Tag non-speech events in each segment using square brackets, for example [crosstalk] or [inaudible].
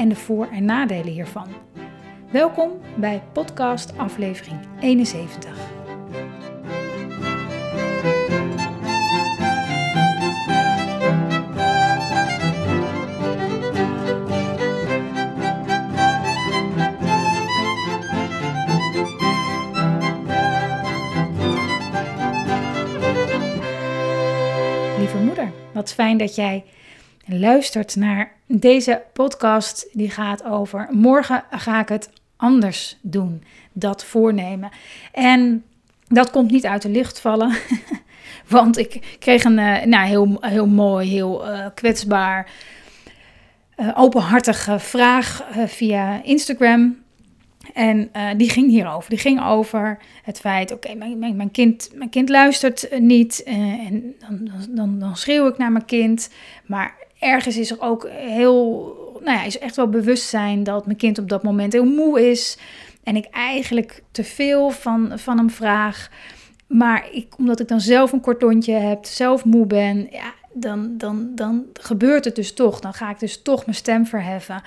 en de voor- en nadelen hiervan. Welkom bij podcast aflevering 71. Lieve moeder, wat fijn dat jij luistert naar deze podcast. Die gaat over morgen ga ik het anders doen. Dat voornemen. En dat komt niet uit de lucht vallen. [laughs] Want ik kreeg een uh, nou, heel, heel mooi, heel uh, kwetsbaar, uh, openhartige vraag via Instagram. En die ging hierover. Die ging over het feit: oké, mijn, mijn, mijn, kind, mijn kind luistert niet. en dan, dan, dan schreeuw ik naar mijn kind. Maar ergens is er ook heel, nou ja, is echt wel bewustzijn dat mijn kind op dat moment heel moe is. En ik eigenlijk te veel van, van hem vraag. Maar ik, omdat ik dan zelf een kort lontje heb, zelf moe ben, ja, dan, dan, dan gebeurt het dus toch. Dan ga ik dus toch mijn stem verheffen.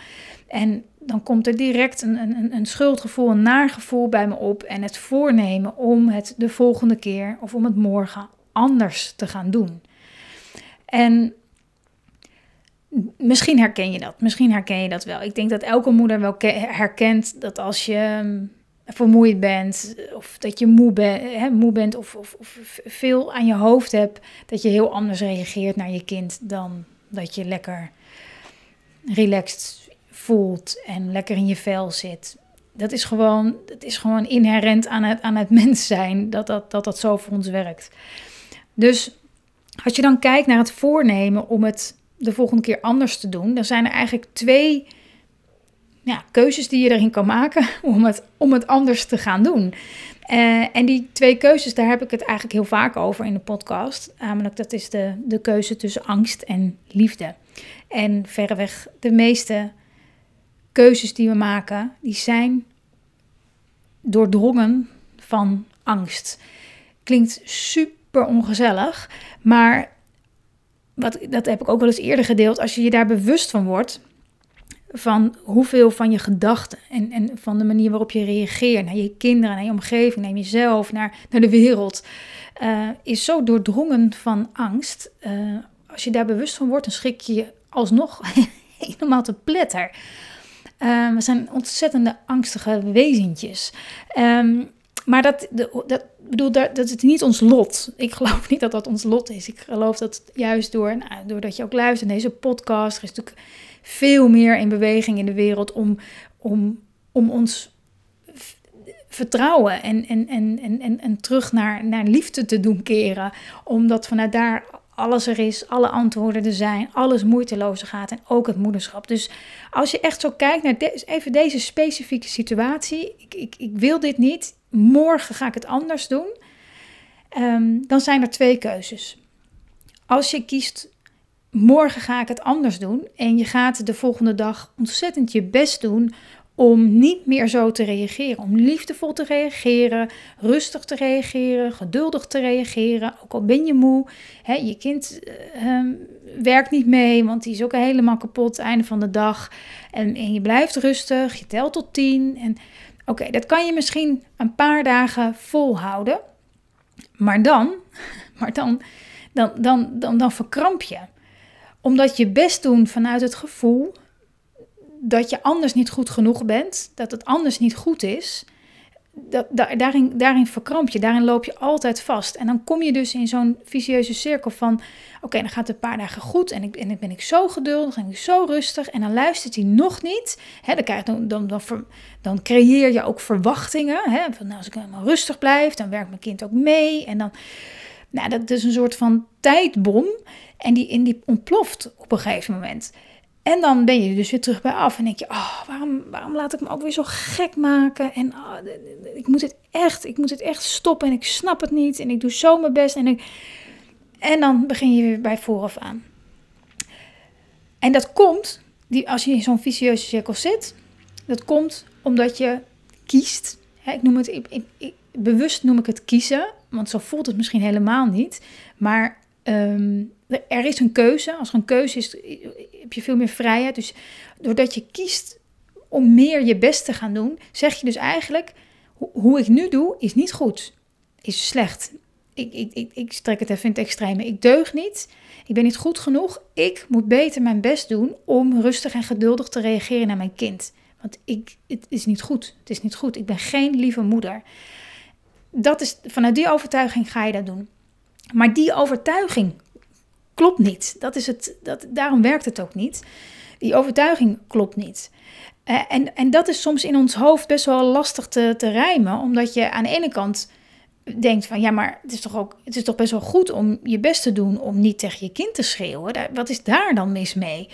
En dan komt er direct een, een, een schuldgevoel, een naargevoel bij me op. En het voornemen om het de volgende keer of om het morgen anders te gaan doen. En Misschien herken je dat. Misschien herken je dat wel. Ik denk dat elke moeder wel herkent dat als je mm, vermoeid bent, of dat je moe, ben, hè, moe bent, of, of, of, veel aan je hoofd hebt, dat je heel anders reageert naar je kind dan dat je lekker relaxed voelt en lekker in je vel zit. Dat is gewoon, dat is gewoon inherent aan het, aan het [laughs] mens zijn dat dat, dat dat zo voor ons werkt. Dus als je dan kijkt naar het voornemen om het de volgende keer anders te doen, dan zijn er eigenlijk twee ja, keuzes die je erin kan maken [laughs] om het, om het anders te gaan doen. Uh, en die twee keuzes, daar heb ik het eigenlijk heel vaak over in de podcast. Namelijk, dat is de, de keuze tussen angst en liefde. En verreweg de meeste keuzes die we maken, die zijn doordrongen van angst. Klinkt super ongezellig, maar wat, dat heb ik ook wel eens eerder gedeeld, als je je daar bewust van wordt, van hoeveel van je gedachten en, en van de manier waarop je reageert naar je kinderen, naar je omgeving, naar jezelf, naar, naar de wereld, uh, is zo doordrongen van angst. Uh, als je daar bewust van wordt, dan schrik je je alsnog [laughs] helemaal te pletter. Uh, we zijn ontzettende angstige wezentjes. Um, maar dat, dat, bedoel, dat, is niet ons lot. Ik geloof niet dat dat ons lot is. Ik geloof dat juist door, nou, doordat je ook luistert naar deze podcast, er is natuurlijk veel meer in beweging in de wereld om, om, om ons vertrouwen en, en, en, en, en terug naar, naar liefde te doen keren. Omdat vanuit daar alles er is, alle antwoorden er zijn, alles moeitelozer gaat en ook het moederschap. Dus als je echt zo kijkt naar even deze specifieke situatie, ik, ik, ik wil dit niet, morgen ga ik het anders doen, um, dan zijn er twee keuzes. Als je kiest, morgen ga ik het anders doen en je gaat de volgende dag ontzettend je best doen om niet meer zo te reageren. Om liefdevol te reageren, rustig te reageren, geduldig te reageren. Ook al ben je moe, hè, je kind uh, werkt niet mee, want die is ook helemaal kapot einde van de dag. En, en je blijft rustig, je telt tot tien. En oké, dat kan je misschien een paar dagen volhouden. Maar dan, [laughs] maar dan, dan, dan, dan, dan verkramp je. Omdat je best doen vanuit het gevoel dat je anders niet goed genoeg bent, dat het anders niet goed is, daarin, daarin verkramp je, daarin loop je altijd vast. En dan kom je dus in zo'n vicieuze cirkel van, oké, dan gaat het een paar dagen goed en, ik, en dan ben ik zo geduldig en ik zo rustig en dan luistert hij nog niet. Hè, dan, krijg, dan, dan, dan, creëer je ook verwachtingen. Hè, van, nou, als ik helemaal rustig blijf, dan werkt mijn kind ook mee. En dan, nou, dat is een soort van tijdbom en die, die ontploft op een gegeven moment. En dan ben je dus weer terug bij af en denk je, oh, waarom, waarom laat ik me ook weer zo gek maken? En oh, ik moet het echt, ik moet het echt stoppen en ik snap het niet en ik doe zo mijn best en ik... En dan begin je weer bij vooraf aan. En dat komt, die, als je in zo'n vicieuze cirkel zit, dat komt omdat je kiest. Hè, ik noem het, ik, bewust noem ik het kiezen, want zo voelt het misschien helemaal niet. Maar um, er is een keuze. Als er een keuze is, heb je veel meer vrijheid. Dus doordat je kiest om meer je best te gaan doen, zeg je dus eigenlijk: hoe ik nu doe, is niet goed, is slecht. Ik, ik, ik, ik strek het even in het extreme. Ik deug niet. Ik ben niet goed genoeg. Ik moet beter mijn best doen om rustig en geduldig te reageren naar mijn kind. Want ik, het is niet goed. Het is niet goed. Ik ben geen lieve moeder. Dat is, vanuit die overtuiging ga je dat doen. Maar die overtuiging klopt niet. Dat is het, dat, daarom werkt het ook niet. Die overtuiging klopt niet. Uh, en, en dat is soms in ons hoofd best wel lastig te, te rijmen, omdat je aan de ene kant denkt van ja, maar het is toch ook het is toch best wel goed om je best te doen om niet tegen je kind te schreeuwen. Wat is daar dan mis mee?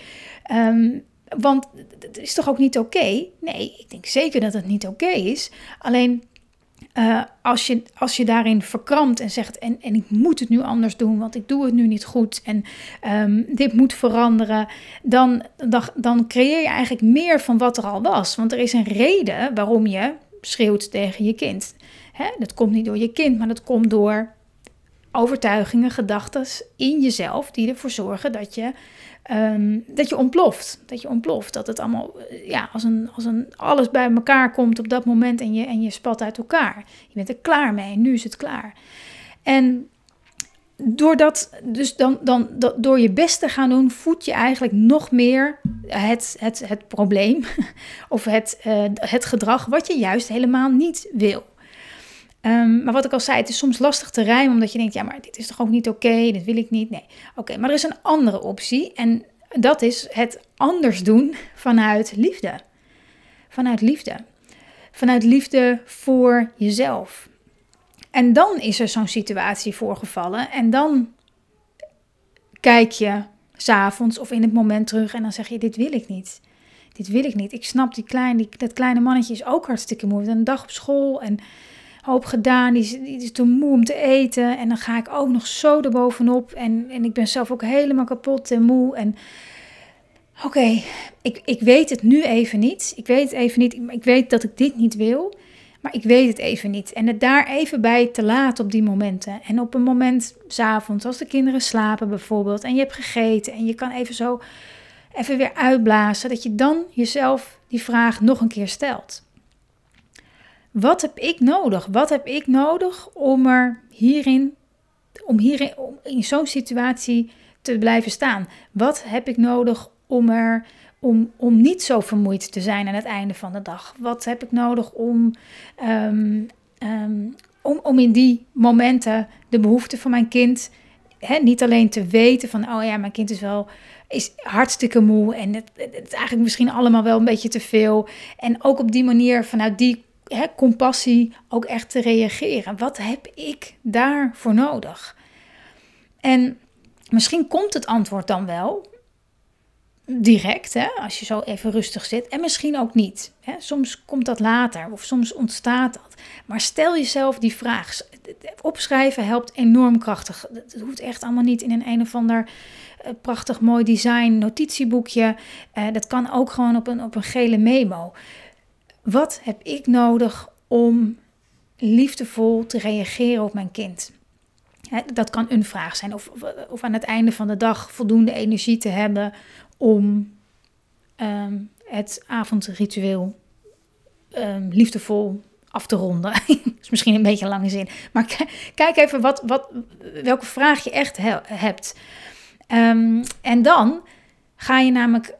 Um, want het is toch ook niet oké? Nee, ik denk zeker dat het niet oké is. Alleen uh, als, je, als je daarin verkrampt en zegt: en, en ik moet het nu anders doen, want ik doe het nu niet goed en um, dit moet veranderen, dan, dan, dan creëer je eigenlijk meer van wat er al was. Want er is een reden waarom je schreeuwt tegen je kind. Hè? Dat komt niet door je kind, maar dat komt door overtuigingen, gedachten in jezelf die ervoor zorgen dat je Um, dat je ontploft. Dat je ontploft. Dat het allemaal, eh, ja, als een, als een alles bij elkaar komt op dat moment en je, en je spat uit elkaar. Je bent er klaar mee. Nu is het klaar. En doordat, dus dan, dan, dat, door je best te gaan doen, voed je eigenlijk nog meer het, het, het probleem [laughs] of het, uh, het gedrag wat je juist helemaal niet wil. Um, maar wat ik al zei, het is soms lastig te rijmen, omdat je denkt, ja, maar dit is toch ook niet oké, dit wil ik niet. Nee, oké, maar er is een andere optie en dat is het anders doen vanuit liefde. Vanuit liefde. Vanuit liefde voor jezelf. En dan is er zo'n situatie voorgevallen en dan kijk je s'avonds of in het moment terug en dan zeg je, dit wil ik niet. Dit wil ik niet. Ik snap die klein, die, dat kleine mannetje is ook hartstikke moe. Een dag op school en hoop gedaan. Die is, te moe om te eten. En dan ga ik ook nog zo erbovenop. En, en ik ben zelf ook helemaal kapot en moe. En oké, ik, ik weet het nu even niet. Ik weet het even niet. Ik weet dat ik dit niet wil. Maar ik weet het even niet. En het daar even bij te laten op die momenten. En op een moment s'avonds, als de kinderen slapen bijvoorbeeld. En je hebt gegeten. En je kan even zo even weer uitblazen. Dat je dan jezelf die vraag nog een keer stelt. Wat heb ik nodig? Wat heb ik nodig om er hierin, om hierin, in zo'n situatie te blijven staan? Wat heb ik nodig om er, om, om niet zo vermoeid te zijn aan het einde van de dag? Wat heb ik nodig om, um, um, om, om in die momenten de behoeften van mijn kind He, niet alleen te weten van, oh ja, mijn kind is wel is hartstikke moe en het, het, is eigenlijk misschien allemaal wel een beetje te veel. En ook op die manier vanuit die compassie ook echt te reageren. Wat heb ik daarvoor nodig? En misschien komt het antwoord dan wel direct, hè, als je zo even rustig zit. En misschien ook niet. Hè. Soms komt dat later of soms ontstaat dat. Maar stel jezelf die vraag. Opschrijven helpt enorm krachtig. Het hoeft echt allemaal niet in een een of ander eh, prachtig mooi design notitieboekje. Uh, dat kan ook gewoon op een, op een gele memo. Wat heb ik nodig om liefdevol te reageren op mijn kind? dat kan een vraag zijn. Of, of, aan het einde van de dag voldoende energie te hebben om ehm, het avondritueel um, liefdevol af te ronden. [laughs] dat is misschien een beetje een lange zin. Maar kijk even wat, wat, welke vraag je echt hebt. Um, en dan ga je namelijk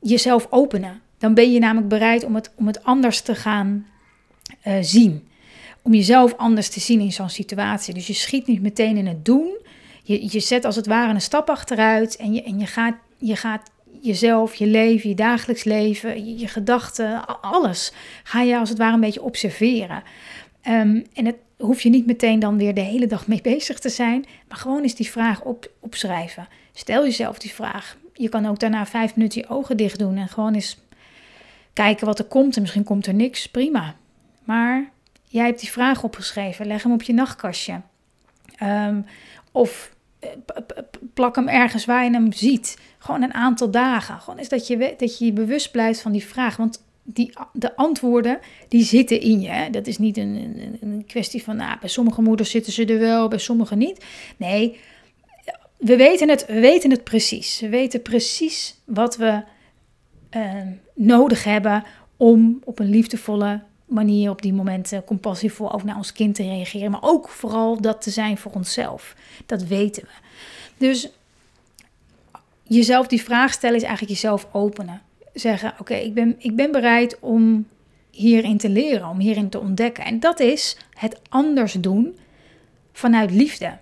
jezelf openen. Dan ben je namelijk bereid om het, om het anders te gaan uh, zien. Om jezelf anders te zien in zo'n situatie. Dus je schiet niet meteen in het doen. Je, je zet als het ware een stap achteruit en je, en je, gaat, je gaat jezelf, je leven, je dagelijks leven, je, gedachten, alles ga je als het ware een beetje observeren. Um, en het hoef je niet meteen dan weer de hele dag mee [laughs] bezig te zijn, maar gewoon eens die vraag op, opschrijven. Stel jezelf die vraag je kan ook daarna vijf minuten je ogen dicht doen en gewoon eens kijken wat er komt. En misschien komt er niks, prima. Maar jij hebt die vraag opgeschreven, leg hem op je nachtkastje. Ehm, of eh, plak hem ergens waar je hem ziet. Gewoon een aantal dagen. Gewoon is dat je, dat je je bewust blijft van die vraag. Want die, de antwoorden, die zitten in je. Hè? Dat is niet een, een, een kwestie van, nou, bij sommige moeders zitten ze er wel, bij sommige niet. Nee, we weten het, we weten het precies. We weten precies wat we uh, nodig hebben om op een liefdevolle manier op die momenten compassievol ook naar ons kind te reageren. Maar ook vooral dat te zijn voor onszelf. Dat weten we. Dus jezelf die vraag stellen is eigenlijk jezelf openen. Zeggen, oké, ik, ben, ik ben bereid om hierin te leren, om hierin te ontdekken. En dat is het anders doen vanuit liefde.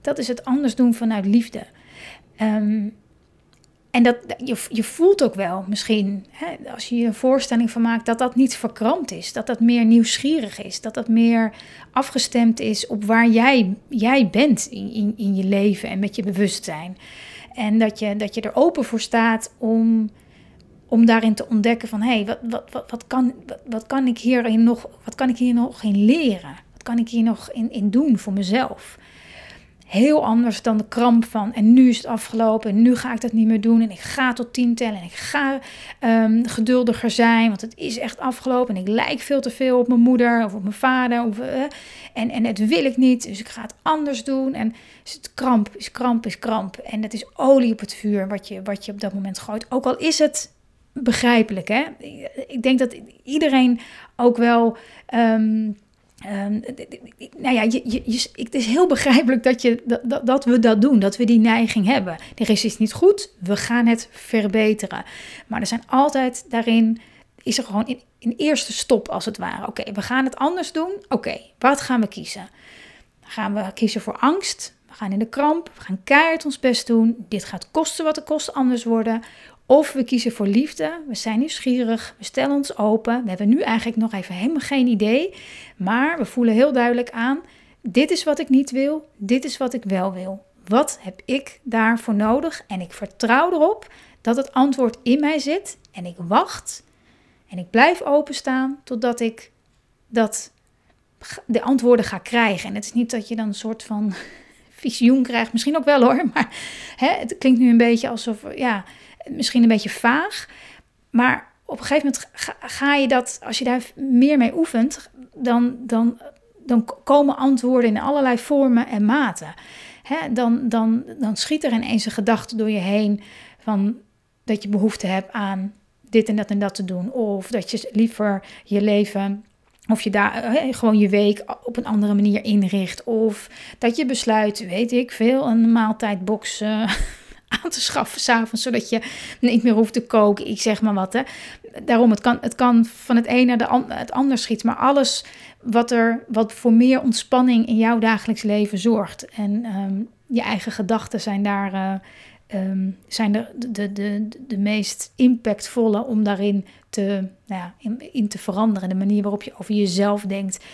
Dat is het anders doen vanuit liefde. Um, en dat, je, je voelt ook wel misschien, hè, als je je een voorstelling van maakt, dat dat niet verkrampt is. Dat dat meer nieuwsgierig is. Dat dat meer afgestemd is op waar jij, jij bent in, in, je leven en met je bewustzijn. En dat je, dat je er open voor staat om, om daarin te ontdekken van... hé, hey, wat, wat, wat, wat, kan, wat, wat, kan ik hierin nog, wat kan ik hier nog in leren? Wat kan ik hier nog in, in doen voor mezelf? Heel anders dan de kramp van en nu is het afgelopen en nu ga ik dat niet meer doen en ik ga tot tien tellen en ik ga um, geduldiger zijn, want het is echt afgelopen en ik lijk veel te veel op mijn moeder of op mijn vader of, uh, en, en het wil ik niet, dus ik ga het anders doen en is het kramp, is kramp, is kramp en het is olie op het vuur wat je, wat je op dat moment gooit, ook al is het begrijpelijk, hè? Ik denk dat iedereen ook wel um, Um, nou ja, je, je, het is heel begrijpelijk dat, je, dat, dat, we dat doen, dat we die neiging hebben. Er is iets niet goed, we gaan het verbeteren. Maar er zijn altijd daarin, is er gewoon in, in eerste stop als het ware. Oké, we gaan het anders doen. Oké, wat gaan we kiezen? Gaan we kiezen voor angst? We gaan in de kramp, we gaan keihard ons best doen. Dit gaat kosten wat het kost anders worden. Of we kiezen voor liefde, we zijn nieuwsgierig, we stellen ons open. We hebben nu eigenlijk nog even helemaal geen idee, maar we voelen heel duidelijk aan: dit is wat ik niet wil, dit is wat ik wel wil. Wat heb ik daarvoor nodig? En ik vertrouw erop dat het antwoord in mij zit en ik wacht en ik blijf openstaan totdat ik dat, de antwoorden ga krijgen. En het is niet dat je dan een soort van [laughs] visioen krijgt, misschien ook wel hoor, maar hè, het klinkt nu een beetje alsof, ja, misschien een beetje vaag. Maar op een gegeven moment ga, je dat, als je daar meer mee oefent, dan, dan, dan komen antwoorden in allerlei vormen en maten. Hè, dan, dan, dan schiet er ineens een gedachte door je heen van dat je behoefte hebt aan dit en dat en dat te doen. Of dat je liever je leven of je daar gewoon je week op een andere manier inricht. Of dat je besluit, weet ik veel, een maaltijdbox [laughs] aan te schaffen s'avonds, zodat je niet meer hoeft te koken. Ik zeg maar wat. Hè. Daarom, het kan, het kan van het een naar de het ander schieten. Maar alles wat, er, wat voor meer ontspanning in jouw dagelijks leven zorgt. En ehm, je eigen gedachten zijn daar. Uh, um, zijn de, de, de, de meest impactvolle om daarin te, nou ja, in, te veranderen. De manier waarop je over jezelf denkt,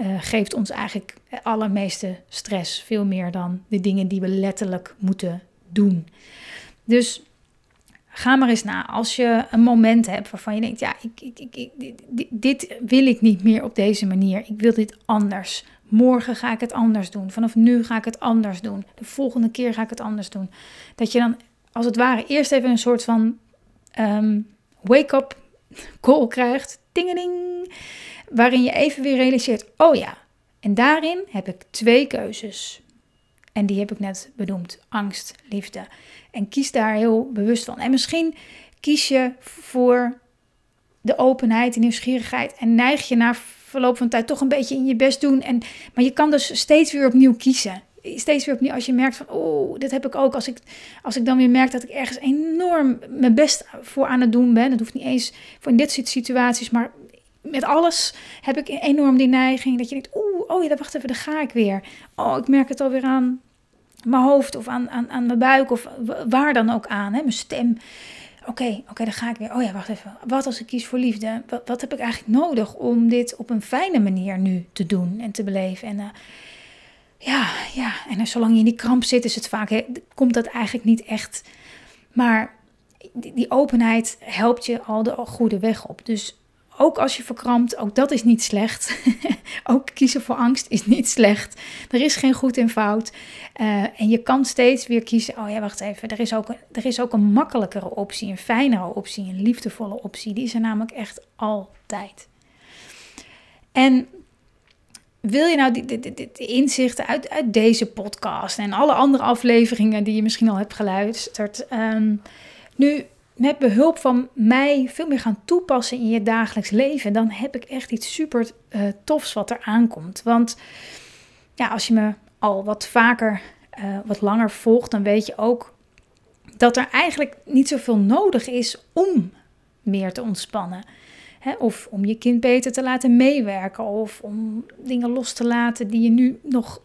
uh, geeft ons eigenlijk allermeeste stress. Veel meer dan de dingen die we letterlijk moeten doen. Dus ga maar eens na. Als je een moment hebt waarvan je denkt: ja, ik, ik, ik, dit, dit wil ik niet meer op deze manier. Ik wil dit anders. Morgen ga ik het anders doen. Vanaf nu ga ik het anders doen. De volgende keer ga ik het anders doen. Dat je dan als het ware eerst even een soort van ehm, wake-up call krijgt. Dingeling. Waarin je even weer realiseert: oh ja, en daarin heb ik twee keuzes. En die heb ik net benoemd: angst, liefde. En kies daar heel bewust van. En misschien kies je voor de openheid en nieuwsgierigheid en neig je na verloop van tijd toch een beetje in je best doen. En, maar je kan dus steeds weer opnieuw kiezen. Steeds weer opnieuw als je merkt van, oh, dit heb ik ook. Als ik, als ik dan weer merk dat ik ergens enorm mijn best voor aan het doen ben. Dat hoeft niet eens voor in dit soort situaties, maar met alles heb ik enorm die neiging dat je denkt, oh ja, wacht even, daar ga ik weer. Oh, ik merk het alweer aan mijn hoofd of aan, aan, aan mijn buik of waar dan ook aan, hè, mijn stem. Oké, oké, dan ga ik weer. Oh ja, wacht even. Wat als ik kies voor liefde? Wat, wat heb ik eigenlijk nodig om dit op een fijne manier nu te doen en te beleven? En uh, ja, ja, en zolang je in die kramp zit, is het vaak, komt dat eigenlijk niet echt Maar die openheid helpt je al de goede weg op. Dus ook als je verkrampt, ook dat is niet slecht. [laughs] ook kiezen voor angst is niet slecht. Er is geen goed en fout. Uh, en je kan steeds weer kiezen. Oh ja, wacht even. Er is, ook er is ook een makkelijkere optie, een fijnere optie, een liefdevolle optie. Die is er namelijk echt altijd. En wil je nou de, inzichten uit, uit, deze podcast en alle andere afleveringen die je misschien al hebt geluisterd, um, nu met behulp van mij veel meer gaan toepassen in je dagelijks leven, dan heb ik echt iets super uh, tofs wat er aankomt. Want ja, als je me al wat vaker, uh, wat langer volgt, dan weet je ook dat er eigenlijk niet zoveel nodig is om meer te ontspannen. Of om je kind beter te laten meewerken, of om dingen los te laten die je nu nog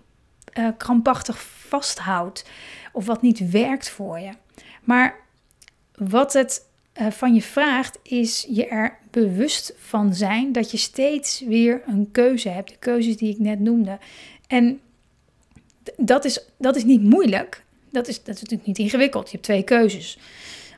uh, krampachtig vasthoudt, of wat niet werkt voor je. Maar wat het uh, van je vraagt, is je er bewust van zijn dat je steeds weer een keuze hebt. De keuzes die ik net noemde. En dat is, dat is niet moeilijk. Dat is, dat is natuurlijk niet ingewikkeld. Je hebt twee keuzes.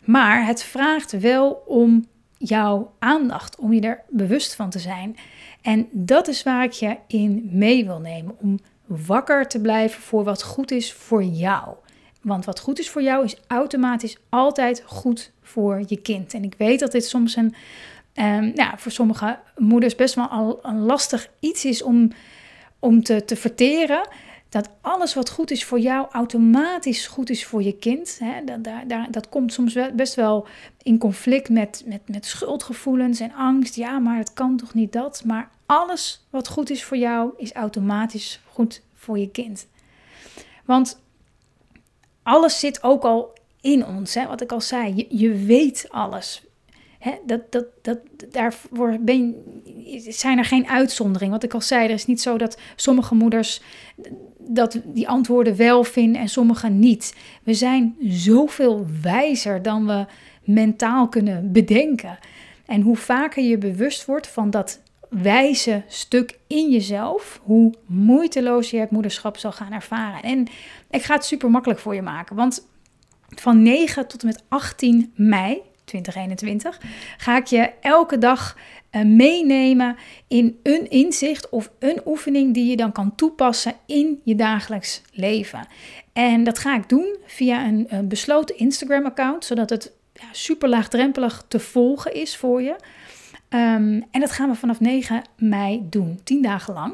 Maar het vraagt wel om jouw aandacht, om je er bewust van te zijn. En dat is waar ik je in mee wil nemen. Om wakker te blijven voor wat goed is voor jou. Want wat goed is voor jou is automatisch altijd goed voor je kind. En ik weet dat dit soms een, um, nou, voor sommige moeders best wel al een lastig iets is om, om te, te verteren. Dat alles wat goed is voor jou automatisch goed is voor je kind. Hè? Dat, daar, dat komt soms wel, best wel in conflict met, met, met schuldgevoelens en angst. Ja, maar het kan toch niet dat? Maar alles wat goed is voor jou is automatisch goed voor je kind. Want alles zit ook al in ons. Hè? Wat ik al zei, je, weet alles. Hè? Dat, dat, dat, daarvoor ben, zijn er geen uitzonderingen. Wat ik al zei, er is niet zo dat sommige moeders dat die antwoorden wel vinden en sommige niet. We zijn zoveel wijzer dan we mentaal kunnen bedenken. En hoe vaker je bewust wordt van dat wijze stuk in jezelf, hoe moeiteloos je het moederschap zal gaan ervaren. En ik ga het super makkelijk voor je maken, want van 9 tot en met 18 mei 2021 ga ik je elke dag uh, meenemen in een inzicht of een oefening die je dan kan toepassen in je dagelijks leven. En dat ga ik doen via een, een besloten Instagram-account, zodat het ja, super laagdrempelig te volgen is voor je. Um, en dat gaan we vanaf 9 mei doen, 10 dagen lang.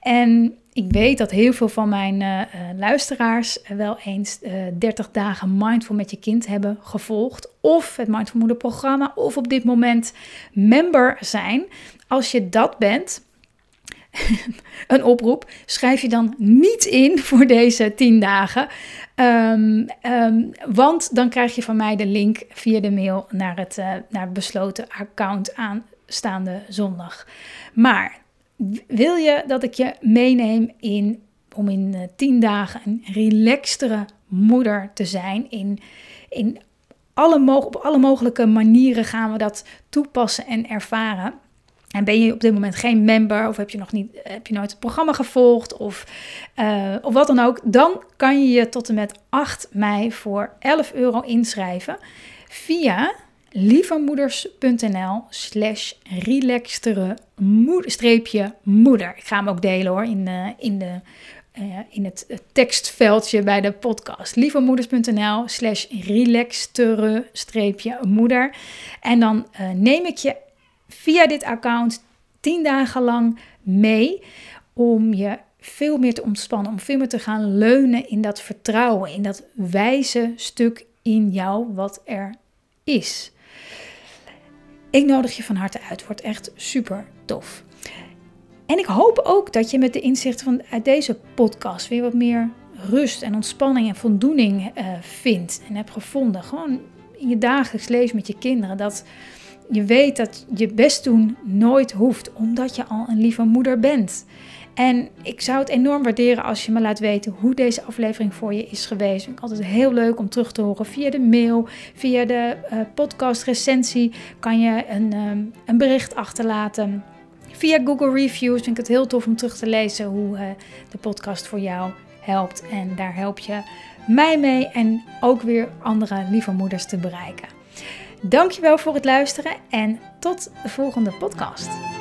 En ik weet dat heel veel van mijn uh, luisteraars wel eens uh, eh, 30 dagen Mindful met je kind hebben gevolgd. Of het Mindful Moeder programma. Of op dit moment member zijn. Als je dat bent, [laughs] een oproep. Schrijf je dan niet in voor deze 10 dagen. Um, um, want dan krijg je van mij de link via de mail naar het, naar het besloten account aanstaande zondag. Maar wil je dat ik je meeneem in, om in uh, tien dagen een relaxtere moeder te zijn? In, in alle, op alle mogelijke manieren gaan we dat toepassen en ervaren. En ben je op dit moment geen member of heb je nog niet, heb je nooit het programma gevolgd of, uh, of wat dan ook, dan kan je je tot en met 8 mei voor 11 euro inschrijven via lievemoeders.nl slash relaxtere streepje moeder. Ik ga hem ook delen hoor in, de, in, de, uh, in het tekstveldje bij de podcast. lievemoeders.nl slash relaxtere streepje moeder. En dan uh, neem ik je via dit account 10 dagen lang mee om je veel meer te ontspannen, om veel meer te gaan leunen in dat vertrouwen, in dat wijze stuk in jou wat er is. Ik nodig je van harte uit. Wordt echt super tof. En ik hoop ook dat je met de inzichten van uit deze podcast weer wat meer rust en ontspanning en voldoening uh, vindt en hebt gevonden. Gewoon in je dagelijks leven met je kinderen. Dat je weet dat je best doen nooit hoeft, omdat je al een lieve moeder bent. En ik zou het enorm waarderen als je me laat weten hoe deze aflevering voor je is geweest. Vind ik altijd heel leuk om terug te horen via de mail, via de uh, podcast recensie kan je een, um, een bericht achterlaten. Via Google Reviews vind ik het heel tof om terug te lezen hoe uh, de podcast voor jou helpt. En daar help je mij mee en ook weer andere lieve moeders te bereiken. Dankjewel voor het luisteren en tot de volgende podcast.